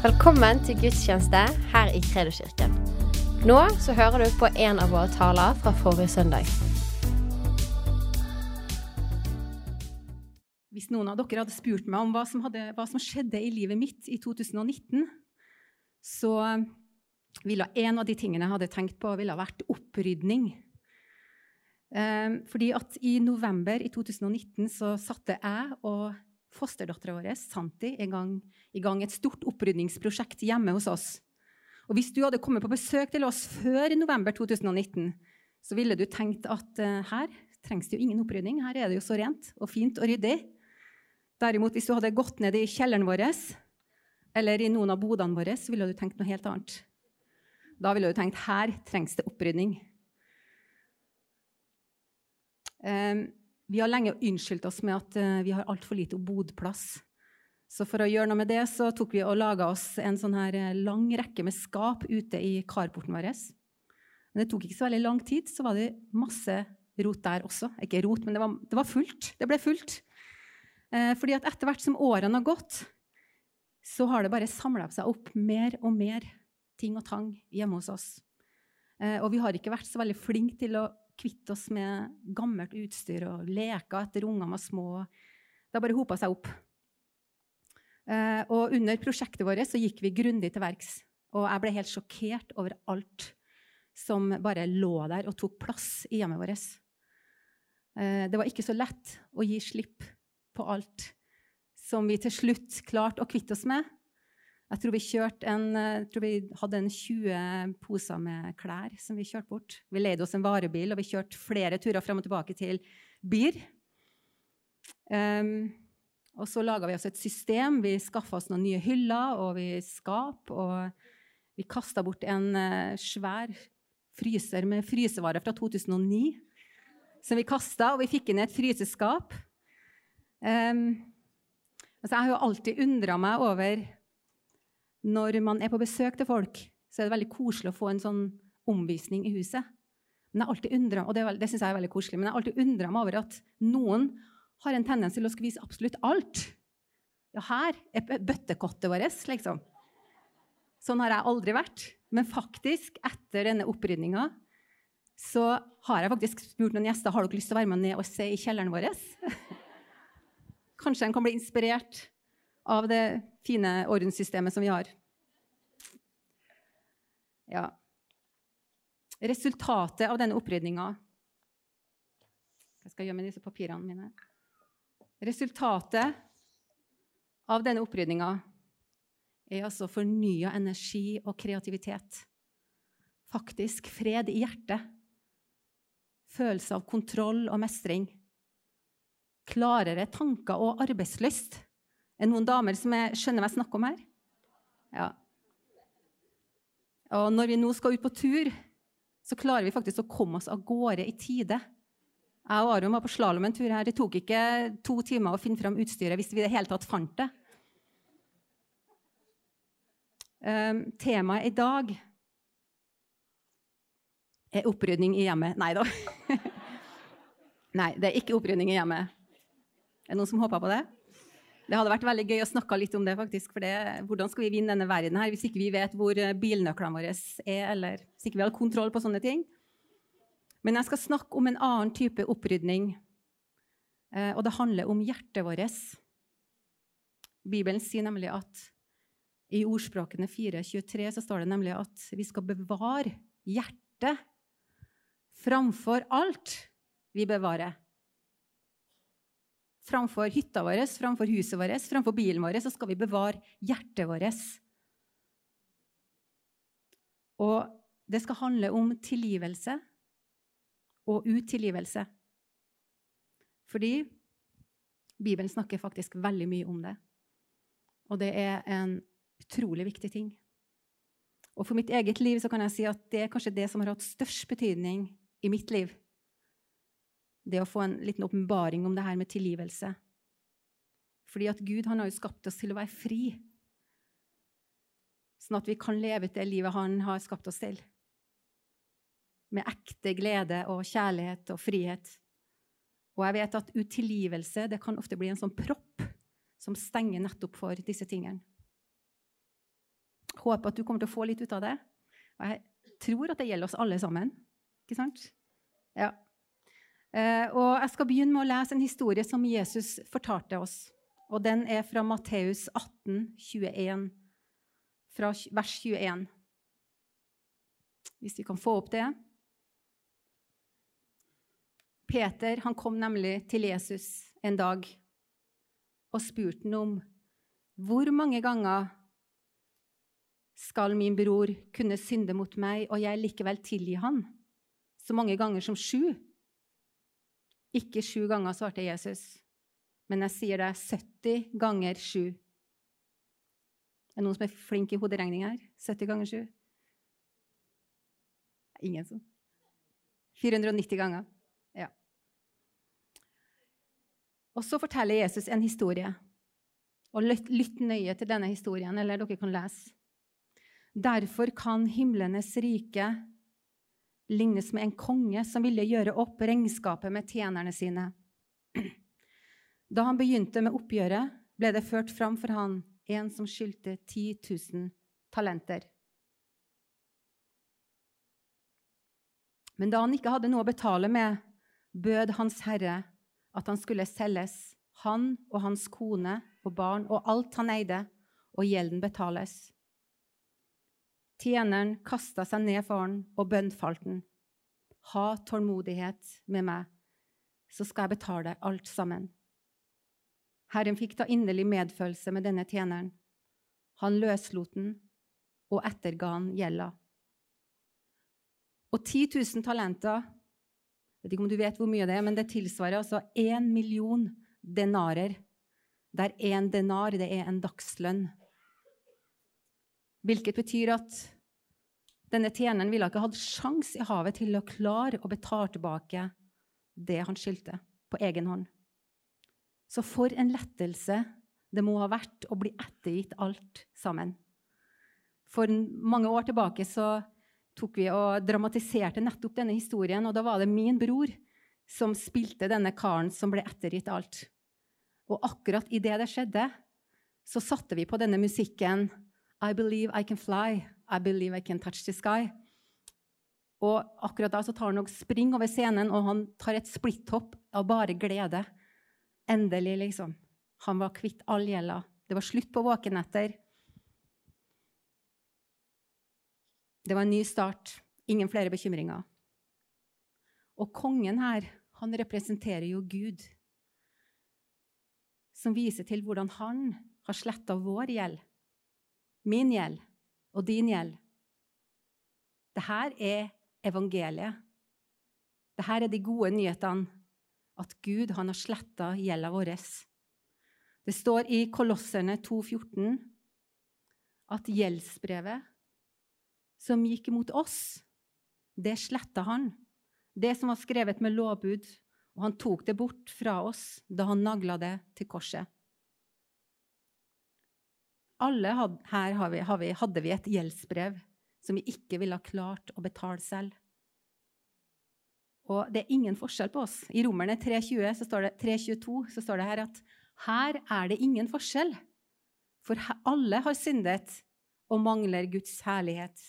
Velkommen til gudstjeneste her i Kredoskirken. Nå så hører du på en av våre taler fra forrige søndag. Hvis noen av dere hadde spurt meg om hva som, hadde, hva som skjedde i livet mitt i 2019, så ville en av de tingene jeg hadde tenkt på, ville vært opprydning. Eh, fordi at i november i 2019 så satte jeg og fosterdattera vår, Santi, i gang, i gang et stort opprydningsprosjekt hjemme hos oss. Og hvis du hadde kommet på besøk til oss før november 2019, så ville du tenkt at uh, her trengs det jo ingen opprydning. Her er det jo så rent og fint og ryddig. Derimot, hvis du hadde gått ned i kjelleren vår eller i noen av bodene våre, så ville du tenkt noe helt annet. Da ville du tenkt her trengs det opprydning. Um, vi har lenge unnskyldt oss med at uh, vi har altfor lite bodplass. Så for å gjøre noe med det så tok vi og laga oss en sånn her eh, lang rekke med skap ute i carporten vår. Men det tok ikke så veldig lang tid, så var det masse rot der også. Ikke rot, men det var, det var fullt. Det ble fullt. Eh, fordi at etter hvert som årene har gått, så har det bare samla seg opp mer og mer ting og tang hjemme hos oss. Eh, og vi har ikke vært så veldig flinke til å kvitte oss med gammelt utstyr og leker etter ungene var små. Det har bare hopa seg opp. Eh, og under prosjektet vårt gikk vi grundig til verks. Og jeg ble helt sjokkert over alt som bare lå der og tok plass i hjemmet vårt. Eh, det var ikke så lett å gi slipp på alt som vi til slutt klarte å kvitte oss med. Jeg tror vi, en, eh, jeg tror vi hadde en 20 poser med klær som vi kjørte bort. Vi leide oss en varebil, og vi kjørte flere turer frem og tilbake til Byr. Um, og så laga vi oss et system. Vi skaffa oss noen nye hyller og vi skap. Og vi kasta bort en uh, svær fryser med frysevarer fra 2009 som vi kasta, og vi fikk inn et fryseskap. Um, altså jeg har jo alltid undra meg over når man er på besøk til folk, så er det veldig koselig å få en sånn omvisning i huset. Men jeg alltid og det, det synes jeg er veldig koselig, men jeg har alltid undra meg over at noen har en tendens til å skvise vise absolutt alt. Ja, her er bøttekottet vårt, liksom. Sånn har jeg aldri vært. Men faktisk, etter denne opprydninga, så har jeg faktisk spurt noen gjester har dere lyst til å være med ned og se i kjelleren vår. Kanskje en kan bli inspirert av det fine ordenssystemet som vi har. Ja. Resultatet av denne opprydninga Jeg skal gjøre med disse papirene mine. Resultatet av denne opprydninga er altså fornya energi og kreativitet. Faktisk fred i hjertet. Følelse av kontroll og mestring. Klarere tanker og arbeidslyst. Er det noen damer som er, skjønner hva jeg snakker om her? Ja. Og når vi nå skal ut på tur, så klarer vi faktisk å komme oss av gårde i tide. Jeg og Aron var på slalåm en tur her. Det tok ikke to timer å finne fram utstyret hvis vi i det hele tatt fant det. Um, temaet i dag er opprydning i hjemmet. Nei da. Nei, det er ikke opprydning i hjemmet. Er det noen som håper på det? Det hadde vært veldig gøy å snakke litt om det, faktisk. For det, hvordan skal vi vinne denne verden her hvis ikke vi vet hvor eh, bilnøklene våre er, eller hvis ikke vi har kontroll på sånne ting? Men jeg skal snakke om en annen type opprydning, eh, og det handler om hjertet vårt. Bibelen sier nemlig at i ordspråkene 4.23 så står det nemlig at vi skal bevare hjertet framfor alt vi bevarer framfor hytta vår, framfor huset vårt, framfor bilen vår, så skal vi bevare hjertet vårt. Og det skal handle om tilgivelse og utilgivelse. Fordi Bibelen snakker faktisk veldig mye om det. Og det er en utrolig viktig ting. Og for mitt eget liv så kan jeg si at det er kanskje det som har hatt størst betydning i mitt liv det å få en liten åpenbaring om det her med tilgivelse. Fordi at Gud han har jo skapt oss til å være fri, sånn at vi kan leve ut det livet han har skapt oss til. Med ekte glede og kjærlighet og frihet. Og jeg vet at utilgivelse det kan ofte bli en sånn propp som stenger nettopp for disse tingene. Håper at du kommer til å få litt ut av det. Og jeg tror at det gjelder oss alle sammen. Ikke sant? Ja. Eh, og jeg skal begynne med å lese en historie som Jesus fortalte oss. Og den er fra Matteus 18, 21, fra vers 21. Hvis vi kan få opp det. Peter han kom nemlig til Jesus en dag og spurte ham om hvor mange ganger skal min bror kunne synde mot meg, og jeg likevel tilgi han? Så mange ganger som sju? Ikke sju ganger, svarte Jesus, men jeg sier det 70 ganger sju. Er det noen som er flink i hoderegning her? 70 ganger sju? Ingen som 490 ganger. Ja. Og så forteller Jesus en historie. Og lytt nøye til denne historien, eller dere kan lese. Derfor kan himlenes rike lignes med en konge som ville gjøre opp regnskapet med tjenerne sine. Da han begynte med oppgjøret, ble det ført fram for han en som skyldte 10 000 talenter. Men da han ikke hadde noe å betale med, bød Hans Herre at han skulle selges, han og hans kone og barn og alt han eide, og gjelden betales. Tjeneren kasta seg ned for han og bønnfalt han. Ha tålmodighet med meg, så skal jeg betale alt sammen. Herren fikk da inderlig medfølelse med denne tjeneren. Han løslot den og etterga han gjelda. Og 10 000 talenter vet ikke om du vet hvor mye det er, men det tilsvarer altså én million denarer. Der én denar det er en dagslønn. Hvilket betyr at denne tjeneren ville ikke hatt sjans i havet til å klare å betale tilbake det han skyldte, på egen hånd. Så for en lettelse det må ha vært å bli ettergitt alt sammen. For mange år tilbake så tok vi og dramatiserte nettopp denne historien, og da var det min bror som spilte denne karen som ble ettergitt alt. Og akkurat idet det skjedde, så satte vi på denne musikken I believe I can fly. I believe I can touch the sky. Og akkurat da så tar han og springer over scenen, og han tar et splitthopp av bare glede. Endelig, liksom. Han var kvitt all gjelda. Det var slutt på våkenetter. Det var en ny start. Ingen flere bekymringer. Og kongen her, han representerer jo Gud, som viser til hvordan han har sletta vår gjeld, min gjeld og din gjeld. Dette er evangeliet. Dette er de gode nyhetene, at Gud han har sletta gjelda vår. Det står i Kolosserne 2,14 at gjeldsbrevet som gikk mot oss, det sletta han. Det som var skrevet med lovbud, og han tok det bort fra oss da han nagla det til korset. Alle had, her har vi, har vi, hadde vi et gjeldsbrev som vi ikke ville ha klart å betale selv. Og det er ingen forskjell på oss. I Romerne 3.20 så står det, 3.22 så står det her at her er det ingen forskjell, for alle har syndet og mangler Guds herlighet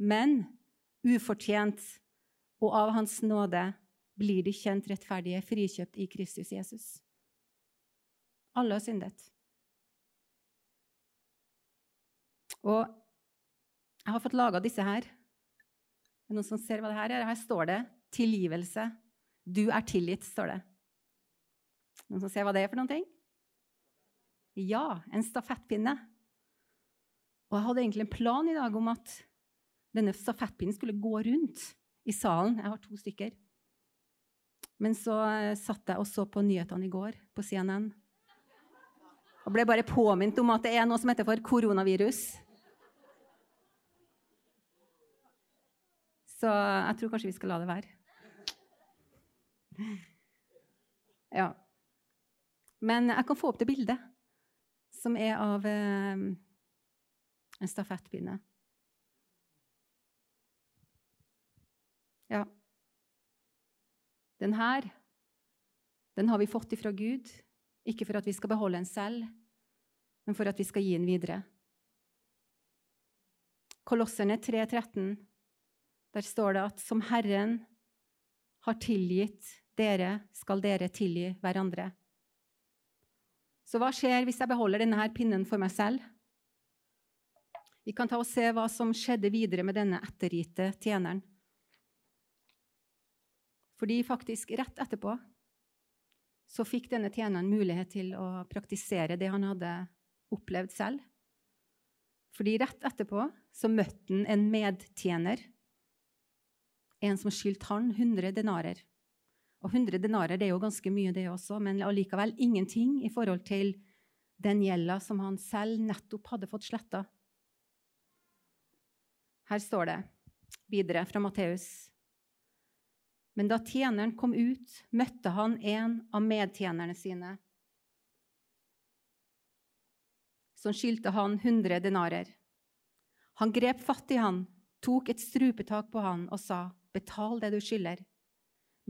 men ufortjent, og av Hans nåde blir de kjent rettferdige, frikjøpt i Kristus Jesus. Alle har syndet. Og jeg har fått laga disse her. Er det noen som ser hva det her er? Her står det 'tilgivelse'. Du er tilgitt, står det. Noen som ser hva det er for noen ting? Ja, en stafettpinne. Og jeg hadde egentlig en plan i dag om at denne stafettpinnen skulle gå rundt i salen. Jeg har to stykker. Men så eh, satt jeg og så på nyhetene i går på CNN. Og ble bare påminnet om at det er noe som heter for koronavirus. Så jeg tror kanskje vi skal la det være. Ja. Men jeg kan få opp det bildet, som er av eh, en stafettpinne. Ja. Den her, den har vi fått ifra Gud, ikke for at vi skal beholde en selv, men for at vi skal gi den videre. Kolosserne 3,13, der står det at som Herren har tilgitt dere, skal dere tilgi hverandre. Så hva skjer hvis jeg beholder denne her pinnen for meg selv? Vi kan ta og se hva som skjedde videre med denne ettergitte tjeneren. Fordi faktisk rett etterpå så fikk denne tjeneren mulighet til å praktisere det han hadde opplevd selv. Fordi rett etterpå så møtte han en medtjener, en som skyldte han 100 denarer. Og 100 denarer det er jo ganske mye, det også, men allikevel ingenting i forhold til den gjelda som han selv nettopp hadde fått sletta. Her står det videre fra Matteus. Men da tjeneren kom ut, møtte han en av medtjenerne sine, som skyldte han 100 denarer. Han grep fatt i han, tok et strupetak på han og sa, 'Betal det du skylder.'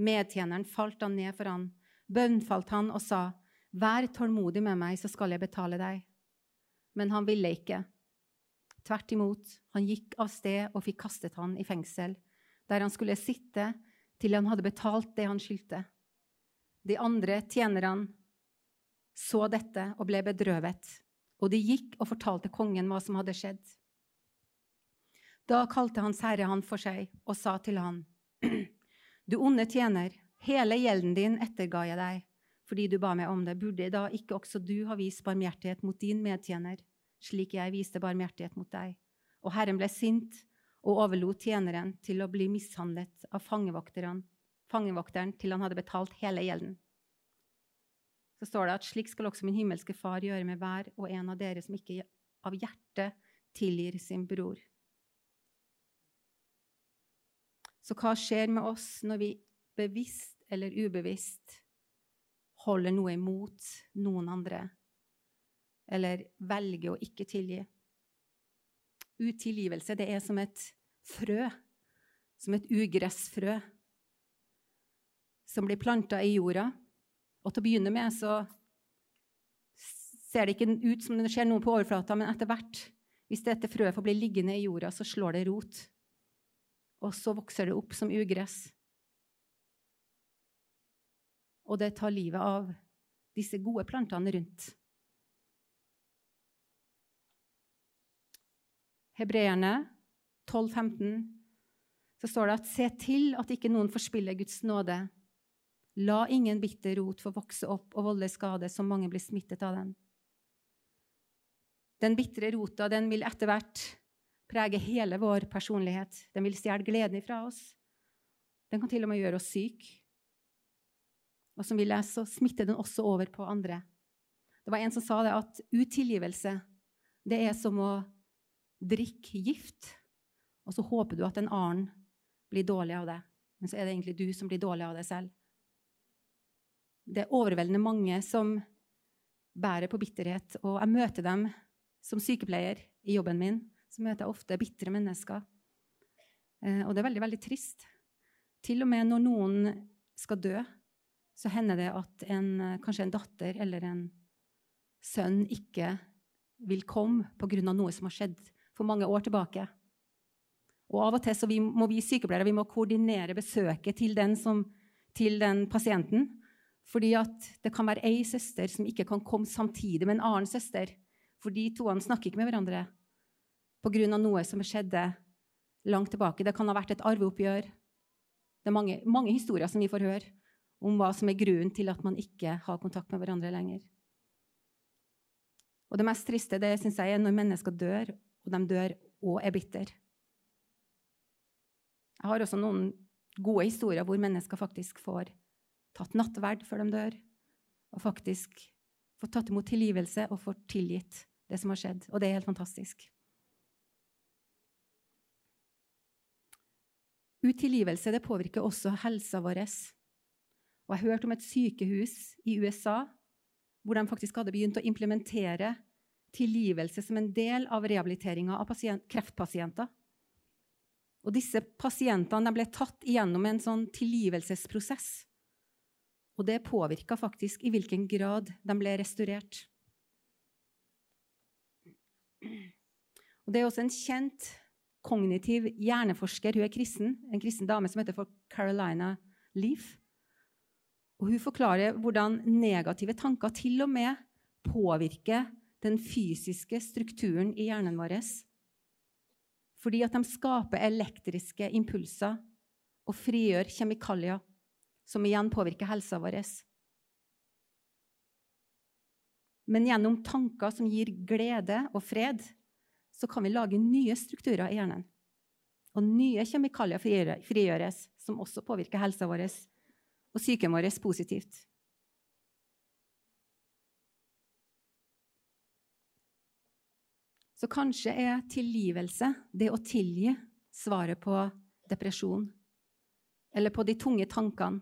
Medtjeneren falt han ned for han, bønnfalt han og sa, 'Vær tålmodig med meg, så skal jeg betale deg.' Men han ville ikke. Tvert imot, han gikk av sted og fikk kastet han i fengsel, der han skulle sitte til han hadde betalt det han skyldte. De andre tjenerne så dette og ble bedrøvet, og de gikk og fortalte kongen hva som hadde skjedd. Da kalte Hans Herre han for seg og sa til han, Du onde tjener, hele gjelden din etterga jeg deg, fordi du ba meg om det. Burde da ikke også du ha vist barmhjertighet mot din medtjener, slik jeg viste barmhjertighet mot deg? Og Herren ble sint og overlot tjeneren til å bli mishandlet av fangevokteren til han hadde betalt hele gjelden. Så står det at slik skal også min himmelske Far gjøre med hver og en av dere som ikke av hjertet tilgir sin bror. Så hva skjer med oss når vi bevisst eller ubevisst holder noe imot noen andre, eller velger å ikke tilgi? Utilgivelse det er som et frø, som et ugressfrø, som blir planta i jorda. Og til å begynne med så ser det ikke ut som det skjer noe på overflata, men etter hvert, hvis dette frøet får bli liggende i jorda, så slår det rot. Og så vokser det opp som ugress. Og det tar livet av disse gode plantene rundt. Hebreerne 12,15 så står det at se til at ikke noen forspiller Guds nåde. La ingen bitter rot få vokse opp og volde skade, så mange blir smittet av den. Den bitre rota den vil etter hvert prege hele vår personlighet. Den vil stjele gleden fra oss. Den kan til og med gjøre oss syke. Og som vi leser, så smitter den også over på andre. Det var en som sa det at utilgivelse det er som å drikke gift, og så håper du at en annen blir dårlig av det. Men så er det egentlig du som blir dårlig av det selv. Det er overveldende mange som bærer på bitterhet, og jeg møter dem som sykepleier i jobben min. Så møter jeg ofte bitre mennesker. Eh, og det er veldig, veldig trist. Til og med når noen skal dø, så hender det at en, kanskje en datter eller en sønn ikke vil komme pga. noe som har skjedd for mange år tilbake. Og av og til vi, må vi sykepleiere vi må koordinere besøket til den, som, til den pasienten. Fordi det kan være ei søster som ikke kan komme samtidig med en annen søster. For de to snakker ikke med hverandre pga. noe som skjedde langt tilbake. Det kan ha vært et arveoppgjør. Det er mange, mange historier som vi får høre om hva som er grunnen til at man ikke har kontakt med hverandre lenger. Og det mest triste det synes jeg er når mennesker dør, og de dør og er bitter. Jeg har også noen gode historier hvor mennesker faktisk får tatt nattverd før de dør, og faktisk får tatt imot tilgivelse og får tilgitt det som har skjedd. Og det er helt fantastisk. Utilgivelse det påvirker også helsa vår. Og jeg hørte om et sykehus i USA hvor de faktisk hadde begynt å implementere tilgivelse som en del av rehabiliteringa av pasient, kreftpasienter. Og disse pasientene ble tatt igjennom en sånn tilgivelsesprosess. Og det påvirka faktisk i hvilken grad de ble restaurert. Og Det er også en kjent kognitiv hjerneforsker. Hun er kristen, en kristen dame som heter for Carolina Leaf. Og hun forklarer hvordan negative tanker til og med påvirker den fysiske strukturen i hjernen vår. Fordi at de skaper elektriske impulser og frigjør kjemikalier, som igjen påvirker helsa vår. Men gjennom tanker som gir glede og fred, så kan vi lage nye strukturer i hjernen. Og nye kjemikalier frigjøres, som også påvirker helsa vår og psyken vår positivt. Så kanskje er tilgivelse, det å tilgi, svaret på depresjon. Eller på de tunge tankene.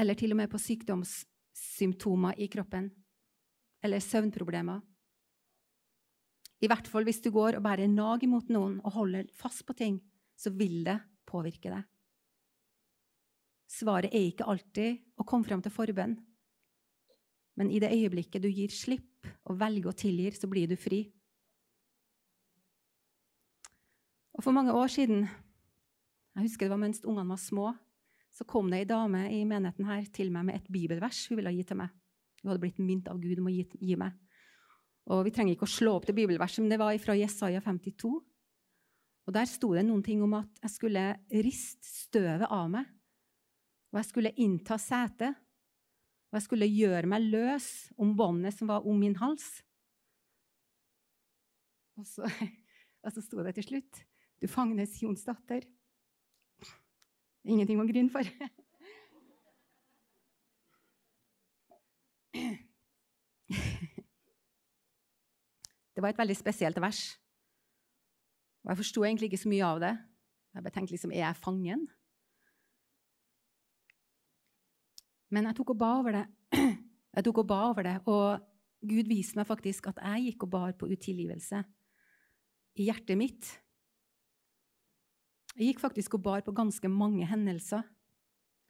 Eller til og med på sykdomssymptomer i kroppen. Eller søvnproblemer. I hvert fall hvis du går og bærer nag imot noen og holder fast på ting, så vil det påvirke deg. Svaret er ikke alltid å komme fram til forbønn. Men i det øyeblikket du gir slipp og velger å tilgi, så blir du fri. Og For mange år siden jeg husker det var mens ungene var små, så kom det ei dame i menigheten her til meg med et bibelvers hun ville gi til meg. Hun hadde blitt mynt av Gud om å gi, gi meg. Og Vi trenger ikke å slå opp det bibelverset, men det var fra Jesaja 52. Og Der sto det noen ting om at jeg skulle riste støvet av meg, og jeg skulle innta setet, og jeg skulle gjøre meg løs om båndet som var om min hals. Og så, og så sto det til slutt du fagnes Jons datter. Ingenting å grine for. Det var et veldig spesielt vers. Og jeg forsto egentlig ikke så mye av det. Jeg bare tenkte liksom Er jeg fangen? Men jeg tok og ba over det. Jeg tok og ba over det, og Gud viste meg faktisk at jeg gikk og bar på utilgivelse i hjertet mitt. Jeg gikk faktisk og bar på ganske mange hendelser,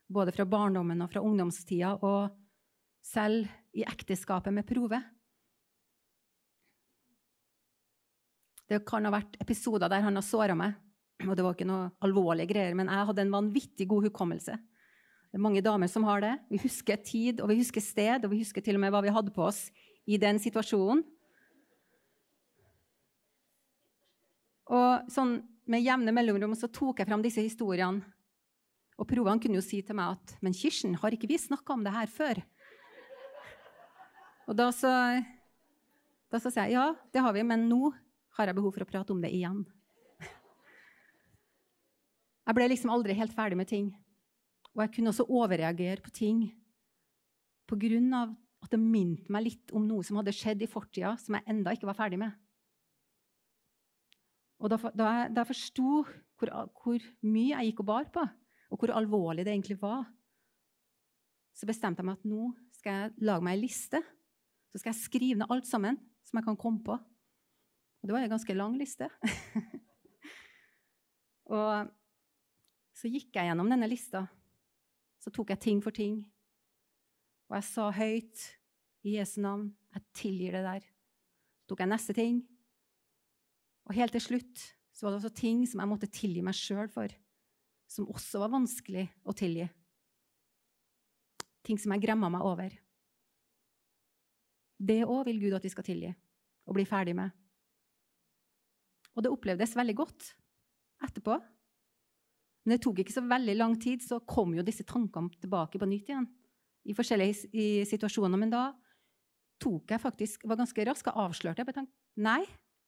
både fra barndommen og fra ungdomstida, og selv i ekteskapet med prove. Det kan ha vært episoder der han har såra meg, og det var ikke noe alvorlige greier, men jeg hadde en vanvittig god hukommelse. Det er mange damer som har det. Vi husker tid, og vi husker sted, og vi husker til og med hva vi hadde på oss i den situasjonen. Og sånn med jevne mellomrom så tok jeg fram disse historiene. Og provene kunne jo si til meg at Men Kirsten, har ikke vi snakka om det her før? Og da så, da så sier jeg ja, det har vi, men nå har jeg behov for å prate om det igjen. Jeg ble liksom aldri helt ferdig med ting. Og jeg kunne også overreagere på ting av at det minte meg litt om noe som hadde skjedd i fortida, som jeg enda ikke var ferdig med. Og da, da, da jeg forsto hvor, hvor, mye jeg gikk og bar på, og hvor alvorlig det egentlig var, så bestemte jeg meg at nå skal jeg lage meg ei liste. Så skal jeg skrive ned alt sammen som jeg kan komme på. Det var en ganske lang liste. og så gikk jeg gjennom denne lista. Så tok jeg ting for ting. Og jeg sa høyt i Jesu navn jeg tilgir det der. Så tok jeg neste ting. Og helt til slutt så var det også ting som jeg måtte tilgi meg sjøl for, som også var vanskelig å tilgi. Ting som jeg gremma meg over. Det òg vil Gud at vi skal tilgi og bli ferdig med. Og det opplevdes veldig godt etterpå. Men det tok ikke så veldig lang tid, så kom jo disse tankene tilbake på nytt igjen. I forskjellige i situasjoner. Men da tok jeg faktisk, var ganske rask og avslørte. Jeg tenkte nei,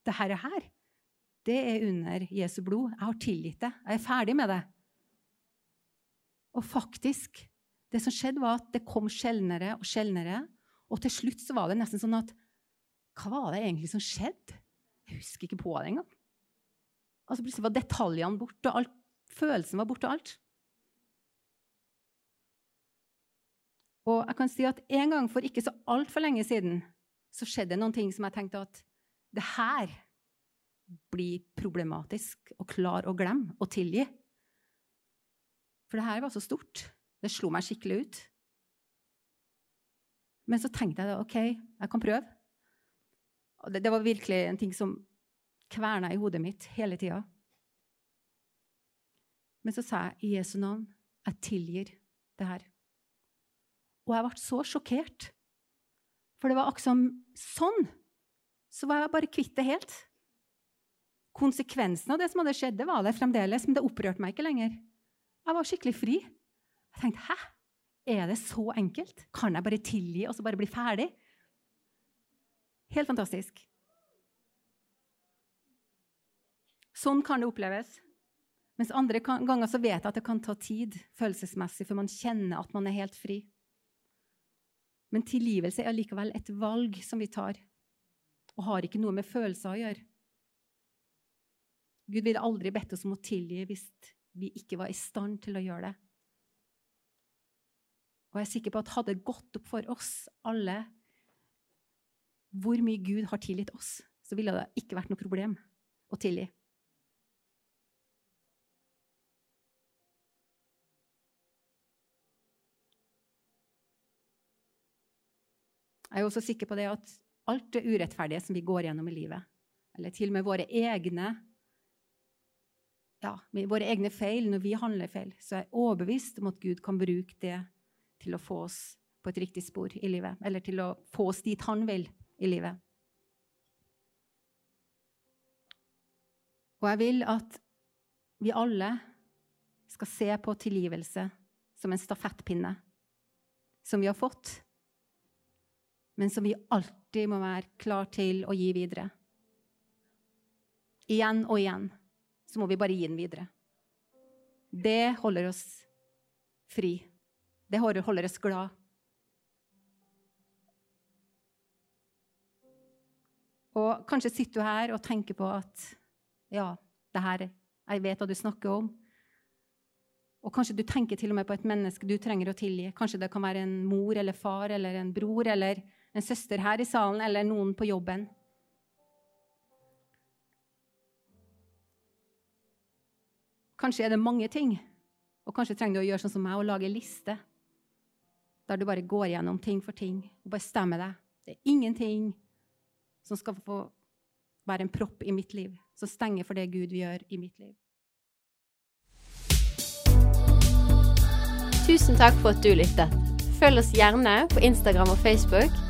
det her er her det er under Jesu blod. Jeg har tilgitt det. Jeg er ferdig med det. Og faktisk, det som skjedde, var at det kom sjeldnere og sjeldnere. Og til slutt så var det nesten sånn at Hva var det egentlig som skjedde? Jeg husker ikke på det engang. Altså Plutselig var detaljene borte, og alt, følelsen var borte, og alt. Og jeg kan si at en gang for ikke så altfor lenge siden så skjedde noen ting som jeg tenkte at det her blir problematisk å klare å glemme og tilgi. For det her var så stort. Det slo meg skikkelig ut. Men så tenkte jeg da OK, jeg kan prøve. Det, det, var virkelig en ting som kverna i hodet mitt hele tida. Men så sa jeg i Jesu navn, jeg tilgir det her. Og jeg ble så sjokkert. For det var akkurat sånn. Så var jeg bare kvitt det helt. Konsekvensen av det som hadde skjedd, det var det fremdeles, men det opprørte meg ikke lenger. Jeg var skikkelig fri. Jeg tenkte 'hæ? Er det så enkelt? Kan jeg bare tilgi og så bare bli ferdig?' Helt fantastisk. Sånn kan det oppleves. Mens andre ganger så vet jeg at det kan ta tid følelsesmessig før man kjenner at man er helt fri. Men tilgivelse er likevel et valg som vi tar, og har ikke noe med følelser å gjøre. Gud ville aldri bedt oss om å tilgi hvis vi ikke var i stand til å gjøre det. Og jeg er sikker på at hadde det gått opp for oss alle hvor mye Gud har tilgitt oss, så ville det ikke vært noe problem å tilgi. Jeg er også sikker på det at alt det urettferdige som vi går gjennom i livet, eller til og med våre egne ja, våre egne feil når vi handler feil, så er jeg overbevist om at Gud kan bruke det til å få oss på et riktig spor i livet, eller til å få oss dit han vil i livet. Og jeg vil at vi alle skal se på tilgivelse som en stafettpinne som vi har fått, men som vi alltid må være klar til å gi videre. Igjen og igjen så må vi bare gi den videre. Det holder oss fri. Det holder oss glad. Og kanskje sitter du her og tenker på at ja, det her, jeg vet hva du snakker om. Og kanskje du tenker til og med på et menneske du trenger å tilgi. Kanskje det kan være en mor eller far eller en bror eller en søster her i salen eller noen på jobben. Kanskje er det mange ting, og kanskje trenger du å gjøre sånn som meg og lage liste. Der du bare går gjennom ting for ting og bestemmer deg. Det er ingenting som skal få være en propp i mitt liv, som stenger for det Gud gjør i mitt liv. Tusen takk for at du lyttet. Følg oss gjerne på Instagram og Facebook,